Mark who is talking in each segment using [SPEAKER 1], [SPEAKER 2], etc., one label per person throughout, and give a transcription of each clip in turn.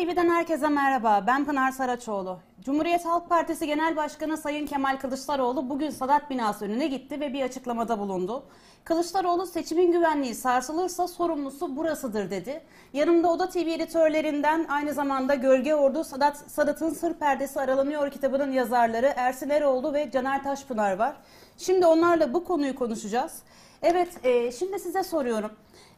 [SPEAKER 1] TV'den herkese merhaba. Ben Pınar Saraçoğlu. Cumhuriyet Halk Partisi Genel Başkanı Sayın Kemal Kılıçdaroğlu bugün Sadat binası önüne gitti ve bir açıklamada bulundu. Kılıçdaroğlu seçimin güvenliği sarsılırsa sorumlusu burasıdır dedi. Yanımda Oda TV editörlerinden aynı zamanda Gölge Ordu Sadat, Sadat'ın Sır Perdesi Aralanıyor kitabının yazarları Ersin Eroğlu ve Caner Taşpınar var. Şimdi onlarla bu konuyu konuşacağız. Evet, e, şimdi size soruyorum.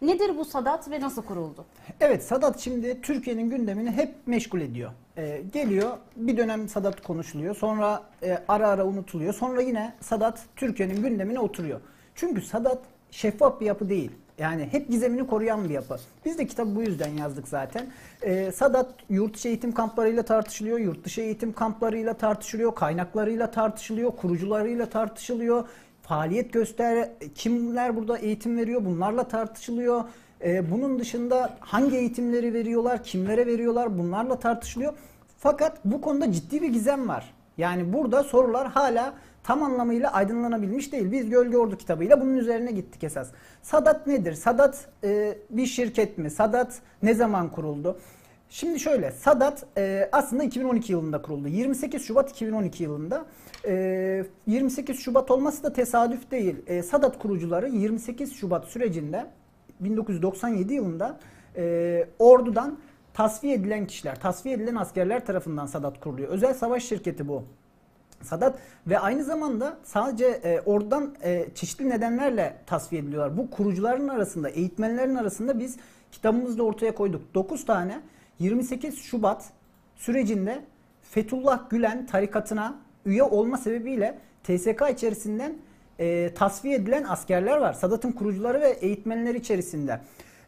[SPEAKER 1] Nedir bu Sadat ve nasıl kuruldu?
[SPEAKER 2] Evet Sadat şimdi Türkiye'nin gündemini hep meşgul ediyor. Ee, geliyor bir dönem Sadat konuşuluyor sonra e, ara ara unutuluyor sonra yine Sadat Türkiye'nin gündemine oturuyor. Çünkü Sadat şeffaf bir yapı değil. Yani hep gizemini koruyan bir yapı. Biz de kitabı bu yüzden yazdık zaten. Ee, Sadat yurt içi eğitim kamplarıyla tartışılıyor, yurt dışı eğitim kamplarıyla tartışılıyor, kaynaklarıyla tartışılıyor, kurucularıyla tartışılıyor. Faaliyet göster, kimler burada eğitim veriyor bunlarla tartışılıyor. Ee, bunun dışında hangi eğitimleri veriyorlar, kimlere veriyorlar bunlarla tartışılıyor. Fakat bu konuda ciddi bir gizem var. Yani burada sorular hala tam anlamıyla aydınlanabilmiş değil. Biz Gölge Ordu kitabıyla bunun üzerine gittik esas. Sadat nedir? Sadat e, bir şirket mi? Sadat ne zaman kuruldu? Şimdi şöyle Sadat e, aslında 2012 yılında kuruldu. 28 Şubat 2012 yılında. E, 28 Şubat olması da tesadüf değil. E, Sadat kurucuları 28 Şubat sürecinde 1997 yılında e, ordudan tasfiye edilen kişiler, tasfiye edilen askerler tarafından Sadat kuruluyor. Özel savaş şirketi bu. Sadat ve aynı zamanda sadece e, oradan e, çeşitli nedenlerle tasfiye ediliyorlar. Bu kurucuların arasında, eğitmenlerin arasında biz kitabımızda ortaya koyduk. 9 tane 28 Şubat sürecinde Fethullah Gülen tarikatına üye olma sebebiyle TSK içerisinden e, tasfiye edilen askerler var. Sadat'ın kurucuları ve eğitmenleri içerisinde.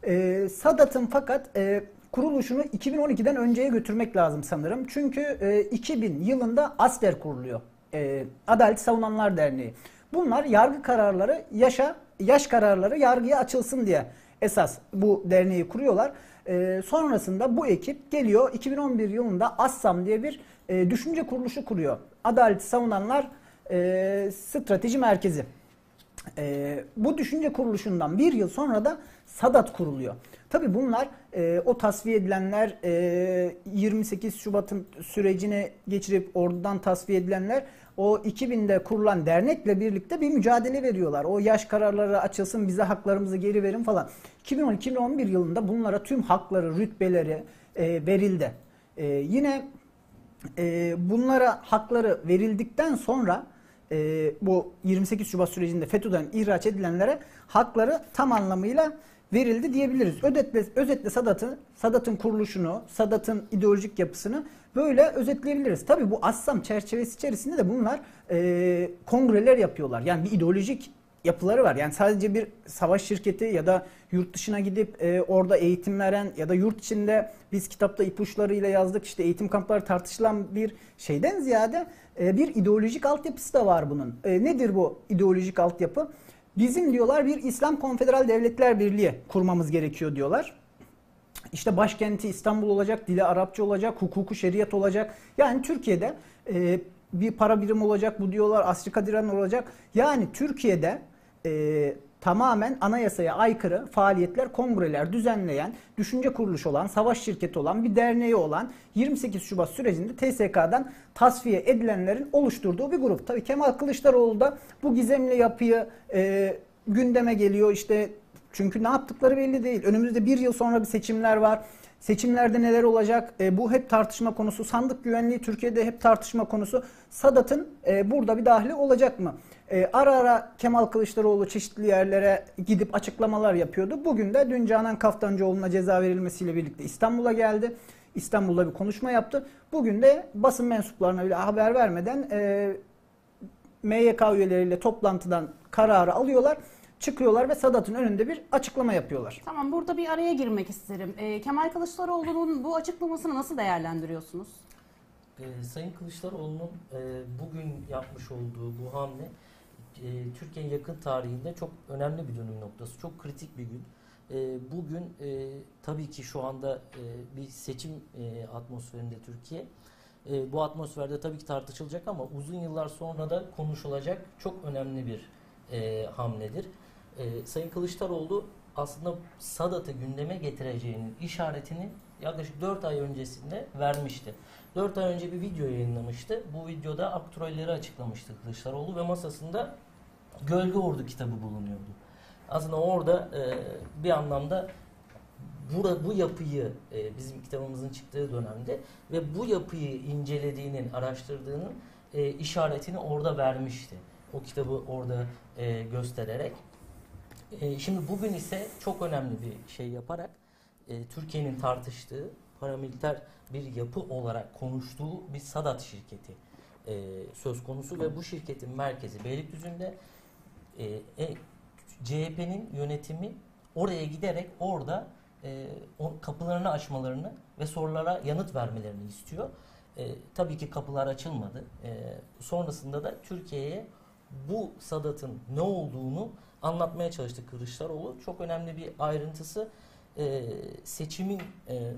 [SPEAKER 2] E, Sadat'ın fakat e, kuruluşunu 2012'den önceye götürmek lazım sanırım. Çünkü e, 2000 yılında ASDER kuruluyor. E, Adalet Savunanlar Derneği. Bunlar yargı kararları yaşa yaş kararları yargıya açılsın diye esas bu derneği kuruyorlar. E, sonrasında bu ekip geliyor 2011 yılında ASSAM diye bir e, düşünce kuruluşu kuruyor. Adaleti Savunanlar e, Strateji Merkezi. E, bu düşünce kuruluşundan bir yıl sonra da Sadat kuruluyor. Tabi bunlar e, o tasfiye edilenler e, 28 Şubat'ın sürecini geçirip oradan tasfiye edilenler o 2000'de kurulan dernekle birlikte bir mücadele veriyorlar. O yaş kararları açılsın bize haklarımızı geri verin falan. 2010-2011 yılında bunlara tüm hakları, rütbeleri e, verildi. E, yine e, bunlara hakları verildikten sonra e, bu 28 Şubat sürecinde FETÖ'den ihraç edilenlere hakları tam anlamıyla verildi diyebiliriz. Özetle, özetle Sadat'ın Sadat'ın kuruluşunu, Sadat'ın ideolojik yapısını böyle özetleyebiliriz. Tabii bu Assam çerçevesi içerisinde de bunlar e, kongreler yapıyorlar. Yani bir ideolojik yapıları var. Yani sadece bir savaş şirketi ya da yurt dışına gidip e, orada eğitim veren ya da yurt içinde biz kitapta ipuçlarıyla yazdık işte eğitim kampları tartışılan bir şeyden ziyade e, bir ideolojik altyapısı da var bunun. E, nedir bu ideolojik altyapı? Bizim diyorlar bir İslam Konfederal Devletler Birliği kurmamız gerekiyor diyorlar. İşte başkenti İstanbul olacak, dili Arapça olacak, hukuku şeriat olacak. Yani Türkiye'de e, bir para birimi olacak bu diyorlar, asri kadiran olacak. Yani Türkiye'de e, tamamen anayasaya aykırı faaliyetler, kongreler düzenleyen, düşünce kuruluşu olan, savaş şirketi olan, bir derneği olan 28 Şubat sürecinde TSK'dan tasfiye edilenlerin oluşturduğu bir grup. Tabii Kemal Kılıçdaroğlu da bu gizemli yapıyı e, gündeme geliyor. İşte çünkü ne yaptıkları belli değil. Önümüzde bir yıl sonra bir seçimler var. Seçimlerde neler olacak? E, bu hep tartışma konusu. Sandık güvenliği Türkiye'de hep tartışma konusu. Sadat'ın e, burada bir dahili olacak mı? E, ara ara Kemal Kılıçdaroğlu çeşitli yerlere gidip açıklamalar yapıyordu. Bugün de dün Canan Kaftancıoğlu'na ceza verilmesiyle birlikte İstanbul'a geldi. İstanbul'da bir konuşma yaptı. Bugün de basın mensuplarına bile haber vermeden e, MYK üyeleriyle toplantıdan kararı alıyorlar çıkıyorlar ve Sadat'ın önünde bir açıklama yapıyorlar.
[SPEAKER 1] Tamam burada bir araya girmek isterim. E, Kemal Kılıçdaroğlu'nun bu açıklamasını nasıl değerlendiriyorsunuz?
[SPEAKER 3] E, Sayın Kılıçdaroğlu'nun e, bugün yapmış olduğu bu hamle e, Türkiye yakın tarihinde çok önemli bir dönüm noktası. Çok kritik bir gün. E, bugün e, tabii ki şu anda e, bir seçim e, atmosferinde Türkiye. E, bu atmosferde tabii ki tartışılacak ama uzun yıllar sonra da konuşulacak çok önemli bir e, hamledir. E, Sayın Kılıçdaroğlu aslında Sadat'ı gündeme getireceğinin işaretini yaklaşık 4 ay öncesinde vermişti. 4 ay önce bir video yayınlamıştı. Bu videoda aktörleri açıklamıştı Kılıçdaroğlu ve masasında Gölge Ordu kitabı bulunuyordu. Aslında orada e, bir anlamda bu, bu yapıyı e, bizim kitabımızın çıktığı dönemde ve bu yapıyı incelediğinin, araştırdığının e, işaretini orada vermişti. O kitabı orada e, göstererek. E, şimdi bugün ise çok önemli bir şey yaparak e, Türkiye'nin tartıştığı paramiliter bir yapı olarak konuştuğu bir Sadat şirketi e, söz konusu ve bu şirketin merkezi Beylikdüzü'nde e, CHP'nin yönetimi oraya giderek orada kapılarını açmalarını ve sorulara yanıt vermelerini istiyor. Tabii ki kapılar açılmadı. Sonrasında da Türkiye'ye bu Sadat'ın ne olduğunu anlatmaya çalıştı Kılıçdaroğlu. Çok önemli bir ayrıntısı e, seçimin e,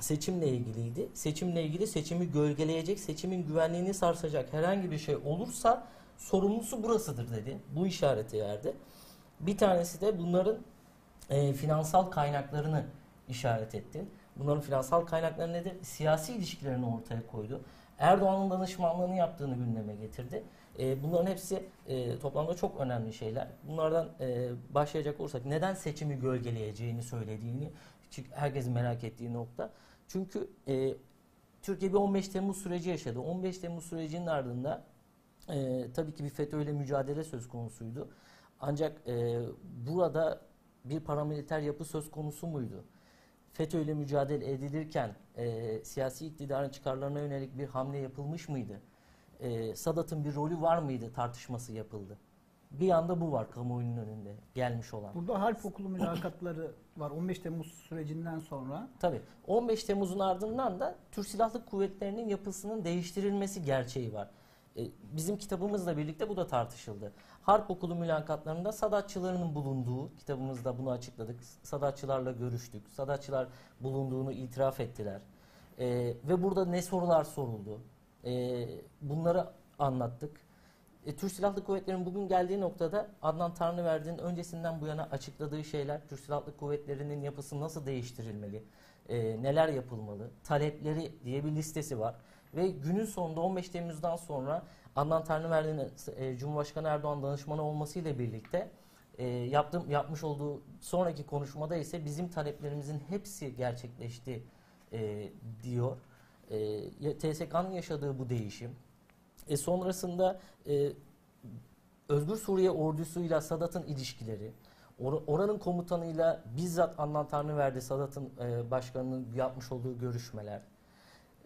[SPEAKER 3] seçimle ilgiliydi. Seçimle ilgili seçimi gölgeleyecek, seçimin güvenliğini sarsacak herhangi bir şey olursa sorumlusu burasıdır dedi. Bu işareti verdi. Bir tanesi de bunların e, finansal kaynaklarını işaret etti. Bunların finansal kaynakları nedir? Siyasi ilişkilerini ortaya koydu. Erdoğan'ın danışmanlığını yaptığını gündeme getirdi. E, bunların hepsi e, toplamda çok önemli şeyler. Bunlardan e, başlayacak olursak neden seçimi gölgeleyeceğini söylediğini çünkü herkesin merak ettiği nokta. Çünkü e, Türkiye bir 15 Temmuz süreci yaşadı. 15 Temmuz sürecinin ardında e, tabii ki bir FETÖ ile mücadele söz konusuydu. Ancak e, burada bir paramiliter yapı söz konusu muydu? FETÖ ile mücadele edilirken e, siyasi iktidarın çıkarlarına yönelik bir hamle yapılmış mıydı? E, Sadat'ın bir rolü var mıydı tartışması yapıldı. Bir anda bu var kamuoyunun önünde gelmiş olan.
[SPEAKER 2] Burada harp okulu mülakatları var 15 Temmuz sürecinden sonra.
[SPEAKER 3] Tabii 15 Temmuz'un ardından da Türk Silahlı Kuvvetleri'nin yapısının değiştirilmesi gerçeği var. E, bizim kitabımızla birlikte bu da tartışıldı. Harp okulu mülakatlarında Sadatçılarının bulunduğu, kitabımızda bunu açıkladık. Sadatçılarla görüştük. Sadatçılar bulunduğunu itiraf ettiler. E, ve burada ne sorular soruldu. E, bunları anlattık. E, Türk Silahlı Kuvvetleri'nin bugün geldiği noktada Adnan Tanrıverdi'nin öncesinden bu yana açıkladığı şeyler, Türk Silahlı Kuvvetleri'nin yapısı nasıl değiştirilmeli, e, neler yapılmalı, talepleri diye bir listesi var. Ve günün sonunda 15 Temmuz'dan sonra Adnan Tanrıverdi'nin e, Cumhurbaşkanı Erdoğan danışmanı olmasıyla birlikte e, yaptım, yapmış olduğu sonraki konuşmada ise bizim taleplerimizin hepsi gerçekleşti e, diyor. E, TSK'nın yaşadığı bu değişim. E, sonrasında e, Özgür Suriye ordusuyla Sadat'ın ilişkileri, or- oranın komutanıyla bizzat Adnan Tanrıverdi Sadat'ın e, başkanının yapmış olduğu görüşmeler,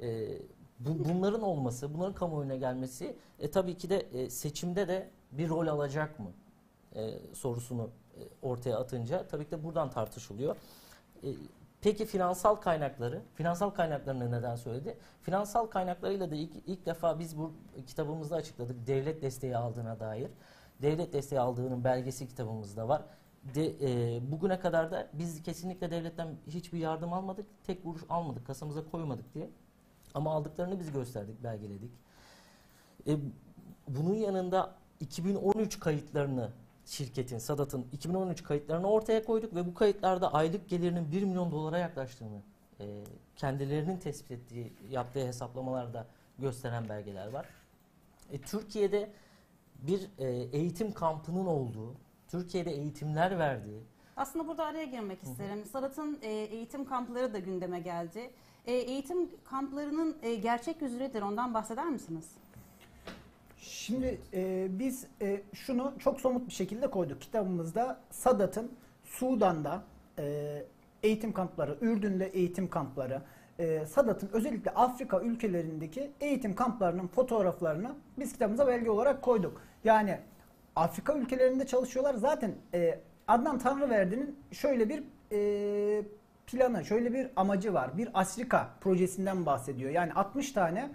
[SPEAKER 3] e, bu, bunların olması, bunların kamuoyuna gelmesi e, tabii ki de e, seçimde de bir rol alacak mı e, sorusunu e, ortaya atınca tabii ki de buradan tartışılıyor. E, peki finansal kaynakları, finansal kaynaklarını neden söyledi? Finansal kaynaklarıyla da ilk, ilk defa biz bu kitabımızda açıkladık devlet desteği aldığına dair. Devlet desteği aldığının belgesi kitabımızda var. De, e, bugüne kadar da biz kesinlikle devletten hiçbir yardım almadık, tek kuruş almadık, kasamıza koymadık diye. Ama aldıklarını biz gösterdik, belgeledik. E, bunun yanında 2013 kayıtlarını şirketin, Sadat'ın 2013 kayıtlarını ortaya koyduk ve bu kayıtlarda aylık gelirinin 1 milyon dolara yaklaştığını e, kendilerinin tespit ettiği, yaptığı hesaplamalarda gösteren belgeler var. E, Türkiye'de bir e, eğitim kampının olduğu, Türkiye'de eğitimler verdiği,
[SPEAKER 1] Aslında burada araya girmek isterim. Sadat'ın e, eğitim kampları da gündeme geldi. E, eğitim kamplarının e, gerçek yüzü nedir? Ondan bahseder misiniz?
[SPEAKER 2] Şimdi e, biz e, şunu çok somut bir şekilde koyduk. Kitabımızda Sadat'ın Sudan'da e, eğitim kampları, Ürdün'de eğitim kampları, e, Sadat'ın özellikle Afrika ülkelerindeki eğitim kamplarının fotoğraflarını biz kitabımıza belge olarak koyduk. Yani Afrika ülkelerinde çalışıyorlar. Zaten e, Adnan Tanrıverdi'nin şöyle bir e, planı, şöyle bir amacı var. Bir Asrika projesinden bahsediyor. Yani 60 tane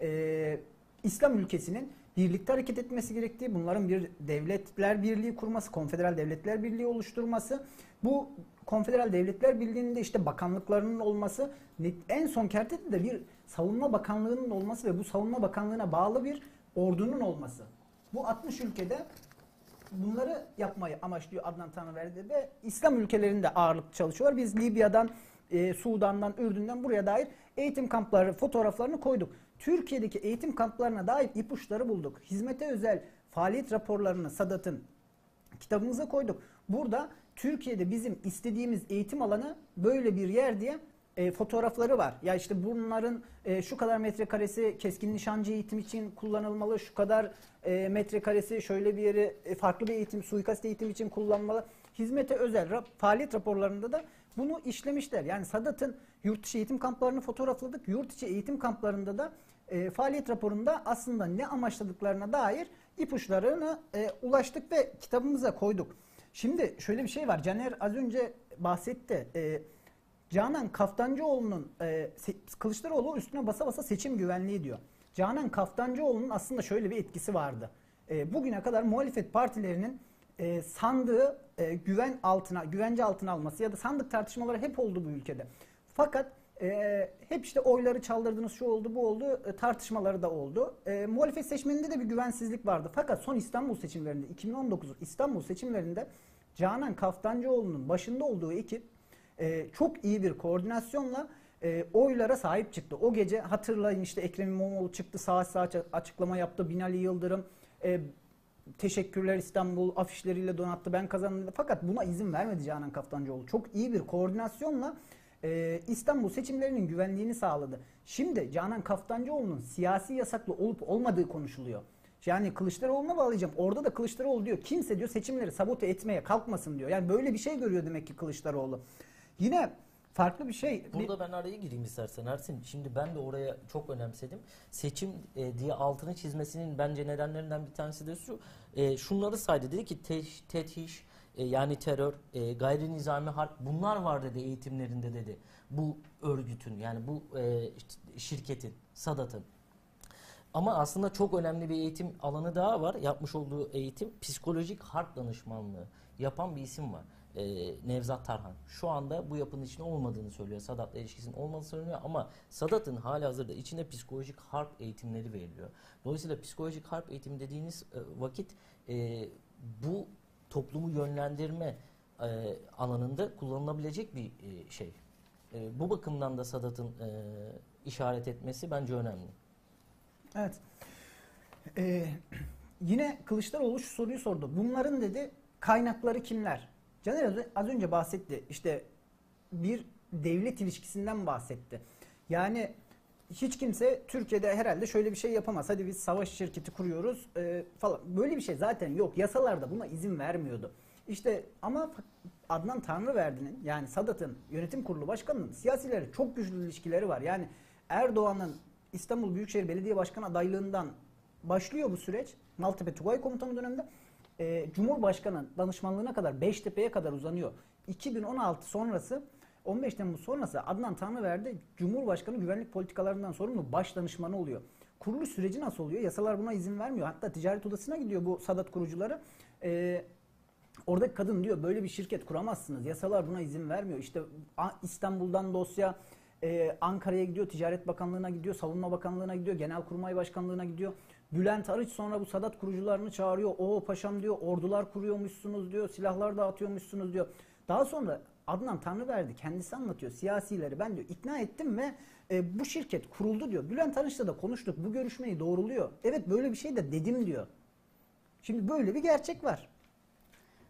[SPEAKER 2] e, İslam ülkesinin birlikte hareket etmesi gerektiği, bunların bir devletler birliği kurması, konfederal devletler birliği oluşturması, bu konfederal devletler birliğinde işte bakanlıklarının olması, en son kertede de bir savunma bakanlığının olması ve bu savunma bakanlığına bağlı bir ordunun olması. Bu 60 ülkede bunları yapmayı amaçlıyor Adnan Tanrıverdi ve İslam ülkelerinde ağırlık çalışıyorlar. Biz Libya'dan, e, Sudan'dan, Ürdün'den buraya dair eğitim kampları fotoğraflarını koyduk. Türkiye'deki eğitim kamplarına dair ipuçları bulduk. Hizmete özel faaliyet raporlarını Sadat'ın kitabımıza koyduk. Burada Türkiye'de bizim istediğimiz eğitim alanı böyle bir yer diye e, fotoğrafları var. Ya işte bunların e, şu kadar metrekaresi keskin nişancı eğitim için kullanılmalı, şu kadar e, metrekaresi şöyle bir yeri e, farklı bir eğitim, suikast eğitim için kullanmalı. Hizmete özel rap- faaliyet raporlarında da bunu işlemişler. Yani Sadat'ın yurt dışı eğitim kamplarını fotoğrafladık. Yurt içi eğitim kamplarında da e, faaliyet raporunda aslında ne amaçladıklarına dair ipuçlarını e, ulaştık ve kitabımıza koyduk. Şimdi şöyle bir şey var. Caner az önce bahsetti. E, Canan Kaftancıoğlu'nun e, Kılıçdaroğlu üstüne basa basa seçim güvenliği diyor. Canan Kaftancıoğlu'nun aslında şöyle bir etkisi vardı. E, bugüne kadar muhalefet partilerinin e, sandığı e, güven altına, güvence altına alması ya da sandık tartışmaları hep oldu bu ülkede. Fakat e, hep işte oyları çaldırdınız, şu oldu, bu oldu, e, tartışmaları da oldu. E, muhalefet seçmeninde de bir güvensizlik vardı. Fakat son İstanbul seçimlerinde, 2019 İstanbul seçimlerinde Canan Kaftancıoğlu'nun başında olduğu ekip e, çok iyi bir koordinasyonla e, oylara sahip çıktı. O gece hatırlayın işte Ekrem İmamoğlu çıktı saat saat açıklama yaptı. Binali Yıldırım e, teşekkürler İstanbul afişleriyle donattı ben kazandım. Fakat buna izin vermedi Canan Kaftancıoğlu. Çok iyi bir koordinasyonla e, İstanbul seçimlerinin güvenliğini sağladı. Şimdi Canan Kaftancıoğlu'nun siyasi yasaklı olup olmadığı konuşuluyor. Yani Kılıçdaroğlu'na bağlayacağım. Orada da Kılıçdaroğlu diyor kimse diyor seçimleri sabote etmeye kalkmasın diyor. Yani böyle bir şey görüyor demek ki Kılıçdaroğlu. Yine farklı bir şey.
[SPEAKER 3] Burada ben araya gireyim istersen Ersin. Şimdi ben de oraya çok önemsedim. Seçim e, diye altını çizmesinin bence nedenlerinden bir tanesi de şu. E, şunları saydı. Dedi ki teş, tetiş, e, yani terör, e, gayri nizami harp bunlar var dedi eğitimlerinde dedi. Bu örgütün yani bu e, şirketin, Sadat'ın. Ama aslında çok önemli bir eğitim alanı daha var. Yapmış olduğu eğitim psikolojik harp danışmanlığı yapan bir isim var. Ee, Nevzat Tarhan. Şu anda bu yapının içinde olmadığını söylüyor. Sadat'la ilişkisinin olmadığını söylüyor ama Sadat'ın hali hazırda içinde psikolojik harp eğitimleri veriliyor. Dolayısıyla psikolojik harp eğitimi dediğiniz e, vakit e, bu toplumu yönlendirme e, alanında kullanılabilecek bir e, şey. E, bu bakımdan da Sadat'ın e, işaret etmesi bence önemli.
[SPEAKER 2] Evet. Ee, yine Kılıçdaroğlu şu soruyu sordu. Bunların dedi kaynakları kimler? Caner az- önce bahsetti. İşte bir devlet ilişkisinden bahsetti. Yani hiç kimse Türkiye'de herhalde şöyle bir şey yapamaz. Hadi biz savaş şirketi kuruyoruz e, falan. Böyle bir şey zaten yok. Yasalarda buna izin vermiyordu. İşte ama Adnan Tanrıverdi'nin yani Sadat'ın yönetim kurulu başkanının siyasileri çok güçlü ilişkileri var. Yani Erdoğan'ın İstanbul Büyükşehir Belediye Başkanı adaylığından başlıyor bu süreç. Maltepe Tugay Komutanı döneminde. E, Cumhurbaşkanı danışmanlığına kadar Beştepe'ye kadar uzanıyor. 2016 sonrası 15 Temmuz sonrası Adnan Tanrıverdi Cumhurbaşkanı güvenlik politikalarından sorumlu baş danışmanı oluyor. Kuruluş süreci nasıl oluyor? Yasalar buna izin vermiyor. Hatta ticaret odasına gidiyor bu Sadat kurucuları. E, Oradaki kadın diyor böyle bir şirket kuramazsınız. Yasalar buna izin vermiyor. İşte İstanbul'dan dosya e, Ankara'ya gidiyor, Ticaret Bakanlığı'na gidiyor, Savunma Bakanlığı'na gidiyor, Genelkurmay Başkanlığı'na gidiyor. Bülent Arıç sonra bu Sadat kurucularını çağırıyor. O paşam diyor ordular kuruyormuşsunuz diyor, silahlar dağıtıyormuşsunuz diyor. Daha sonra Adnan Tanrıverdi kendisi anlatıyor siyasileri ben diyor ikna ettim ve e, bu şirket kuruldu diyor. Bülent Arıç'la da konuştuk bu görüşmeyi doğruluyor. Evet böyle bir şey de dedim diyor. Şimdi böyle bir gerçek var.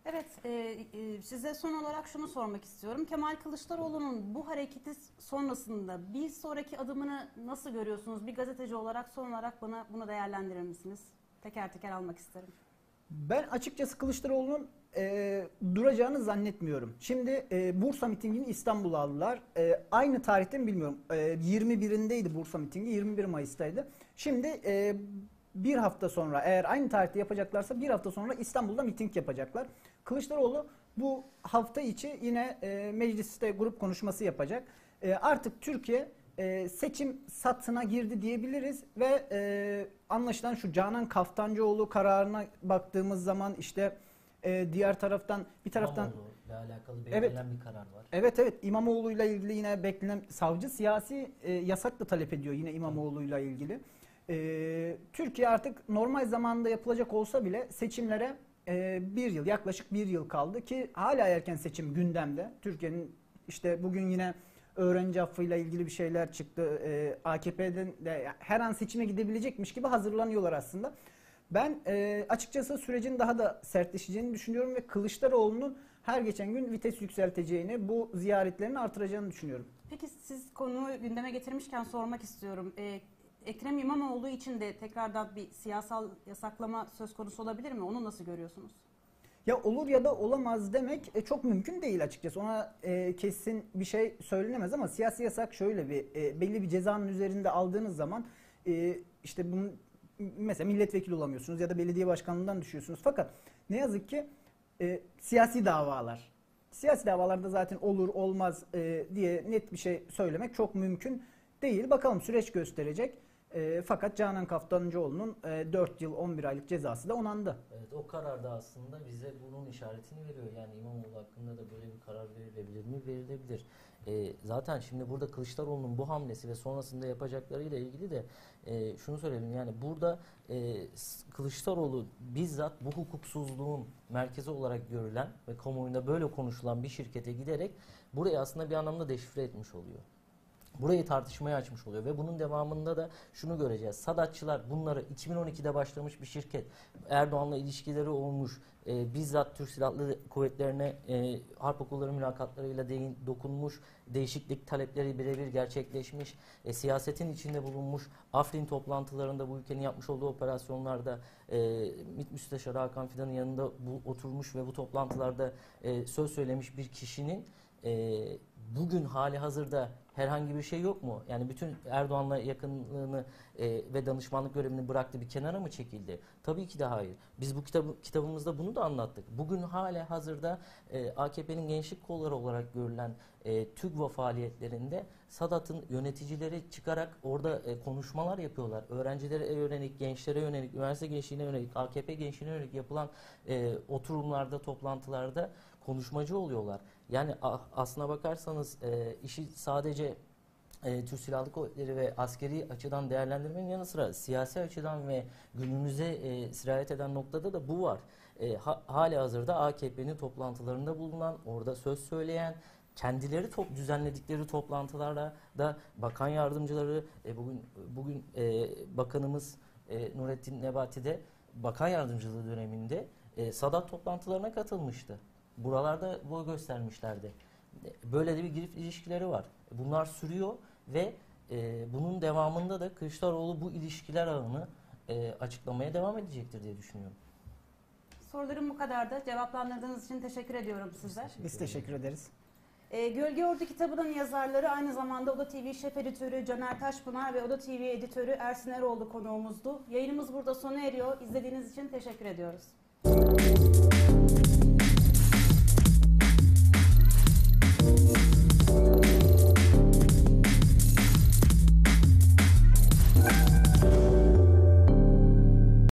[SPEAKER 1] Evet, e, e, size son olarak şunu sormak istiyorum. Kemal Kılıçdaroğlu'nun bu hareketi sonrasında bir sonraki adımını nasıl görüyorsunuz? Bir gazeteci olarak son olarak bana bunu değerlendirir misiniz? Teker teker almak isterim.
[SPEAKER 2] Ben açıkçası Kılıçdaroğlu'nun e, duracağını zannetmiyorum. Şimdi e, Bursa mitingini İstanbul'a aldılar. E, aynı tarihte mi bilmiyorum. E, 21'indeydi Bursa mitingi, 21 Mayıs'taydı. Şimdi e, bir hafta sonra eğer aynı tarihte yapacaklarsa bir hafta sonra İstanbul'da miting yapacaklar. Kılıçdaroğlu bu hafta içi yine e, mecliste grup konuşması yapacak. E, artık Türkiye e, seçim satına girdi diyebiliriz ve e, anlaşılan şu Canan Kaftancıoğlu kararına baktığımız zaman işte e, diğer taraftan bir taraftan
[SPEAKER 3] İmamoğlu'yla alakalı
[SPEAKER 2] Evet.
[SPEAKER 3] beklenen bir karar var.
[SPEAKER 2] Evet evet İmamoğlu'yla ilgili yine beklenen savcı siyasi e, yasak da talep ediyor yine İmamoğlu'yla ilgili. E, Türkiye artık normal zamanda yapılacak olsa bile seçimlere e, bir yıl yaklaşık bir yıl kaldı ki hala erken seçim gündemde. Türkiye'nin işte bugün yine öğrenci affıyla ilgili bir şeyler çıktı. E, AKP'den de her an seçime gidebilecekmiş gibi hazırlanıyorlar aslında. Ben e, açıkçası sürecin daha da sertleşeceğini düşünüyorum ve Kılıçdaroğlu'nun her geçen gün vites yükselteceğini, bu ziyaretlerini artıracağını düşünüyorum.
[SPEAKER 1] Peki siz konuyu gündeme getirmişken sormak istiyorum. Ee, Ekrem İmamoğlu için de tekrardan bir siyasal yasaklama söz konusu olabilir mi? Onu nasıl görüyorsunuz?
[SPEAKER 2] Ya olur ya da olamaz demek e, çok mümkün değil açıkçası. Ona e, kesin bir şey söylenemez ama siyasi yasak şöyle bir e, belli bir cezanın üzerinde aldığınız zaman e, işte bunun mesela milletvekili olamıyorsunuz ya da belediye başkanlığından düşüyorsunuz. Fakat ne yazık ki e, siyasi davalar. Siyasi davalarda zaten olur olmaz e, diye net bir şey söylemek çok mümkün değil. Bakalım süreç gösterecek. E, fakat Canan Kaftancıoğlu'nun e, 4 yıl 11 aylık cezası da onandı.
[SPEAKER 3] Evet o karar da aslında bize bunun işaretini veriyor. Yani İmamoğlu hakkında da böyle bir karar verilebilir mi? Verilebilir. Ee, zaten şimdi burada Kılıçdaroğlu'nun bu hamlesi ve sonrasında yapacaklarıyla ilgili de e, şunu söyleyelim. Yani burada e, Kılıçdaroğlu bizzat bu hukuksuzluğun merkezi olarak görülen ve kamuoyunda böyle konuşulan bir şirkete giderek burayı aslında bir anlamda deşifre etmiş oluyor. Burayı tartışmaya açmış oluyor ve bunun devamında da şunu göreceğiz. Sadatçılar bunları 2012'de başlamış bir şirket. Erdoğan'la ilişkileri olmuş. e, bizzat Türk Silahlı Kuvvetlerine e, harp okulları mülakatlarıyla değin, dokunmuş. Değişiklik talepleri birebir gerçekleşmiş. E, siyasetin içinde bulunmuş. Afrin toplantılarında bu ülkenin yapmış olduğu operasyonlarda e, MİT Müsteşarı Hakan Fidan'ın yanında bu oturmuş ve bu toplantılarda e, söz söylemiş bir kişinin e, bugün hali hazırda herhangi bir şey yok mu? Yani bütün Erdoğan'la yakınlığını e, ve danışmanlık görevini bıraktı bir kenara mı çekildi? Tabii ki de hayır. Biz bu kitabı, kitabımızda bunu da anlattık. Bugün hala hazırda e, AKP'nin gençlik kolları olarak görülen e, TÜGVA faaliyetlerinde Sadat'ın yöneticileri çıkarak orada e, konuşmalar yapıyorlar. Öğrencilere yönelik, gençlere yönelik, üniversite gençliğine yönelik, AKP gençliğine yönelik yapılan e, oturumlarda, toplantılarda konuşmacı oluyorlar. Yani aslına bakarsanız e, işi sadece e, Türk Silahlı Kuvvetleri ve askeri açıdan değerlendirmenin yanı sıra siyasi açıdan ve günümüze e, sirayet eden noktada da bu var. E, ha, hali hazırda AKP'nin toplantılarında bulunan, orada söz söyleyen, kendileri top düzenledikleri toplantılarda da bakan yardımcıları e, bugün bugün e, bakanımız e, Nurettin Nebati de bakan yardımcılığı döneminde e, Sadat toplantılarına katılmıştı. Buralarda boy göstermişlerdi. E, Böyle de bir girif ilişkileri var. Bunlar sürüyor ve e, bunun devamında da Kılıçdaroğlu bu ilişkiler ağını e, açıklamaya devam edecektir diye düşünüyorum.
[SPEAKER 1] Sorularım bu kadardı. Cevaplandırdığınız için teşekkür ediyorum size.
[SPEAKER 2] Biz teşekkür ederiz.
[SPEAKER 1] Ee, Gölge Ordu kitabının yazarları aynı zamanda Oda TV şef editörü Caner Taşpınar ve Oda TV editörü Ersin Eroğlu konuğumuzdu. Yayınımız burada sona eriyor. İzlediğiniz için teşekkür ediyoruz.